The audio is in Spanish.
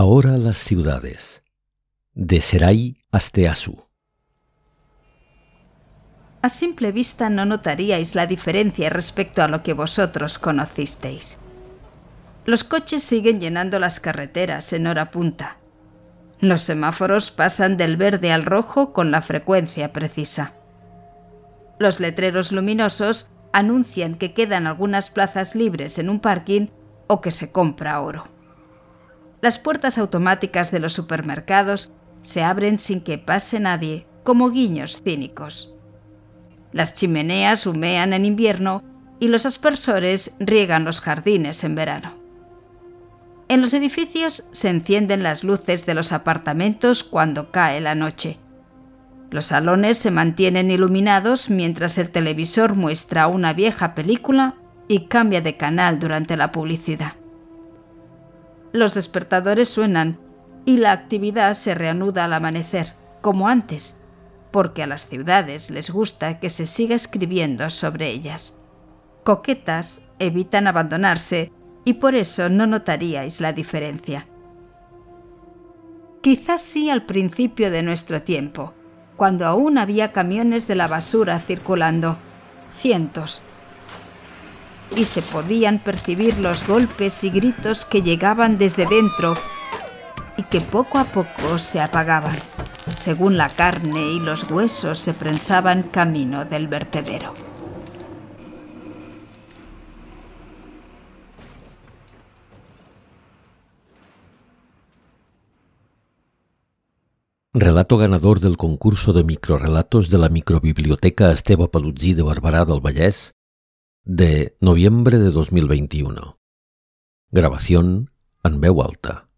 Ahora las ciudades. De Serai Asteasu. A simple vista no notaríais la diferencia respecto a lo que vosotros conocisteis. Los coches siguen llenando las carreteras en hora punta. Los semáforos pasan del verde al rojo con la frecuencia precisa. Los letreros luminosos anuncian que quedan algunas plazas libres en un parking o que se compra oro. Las puertas automáticas de los supermercados se abren sin que pase nadie, como guiños cínicos. Las chimeneas humean en invierno y los aspersores riegan los jardines en verano. En los edificios se encienden las luces de los apartamentos cuando cae la noche. Los salones se mantienen iluminados mientras el televisor muestra una vieja película y cambia de canal durante la publicidad. Los despertadores suenan y la actividad se reanuda al amanecer, como antes, porque a las ciudades les gusta que se siga escribiendo sobre ellas. Coquetas evitan abandonarse y por eso no notaríais la diferencia. Quizás sí al principio de nuestro tiempo, cuando aún había camiones de la basura circulando, cientos, y se podían percibir los golpes y gritos que llegaban desde dentro y que poco a poco se apagaban, según la carne y los huesos se prensaban camino del vertedero. Relato ganador del concurso de microrelatos de la microbiblioteca Esteve Palutzí de Barberà del Vallès de noviembre de 2021. Grabación en veu.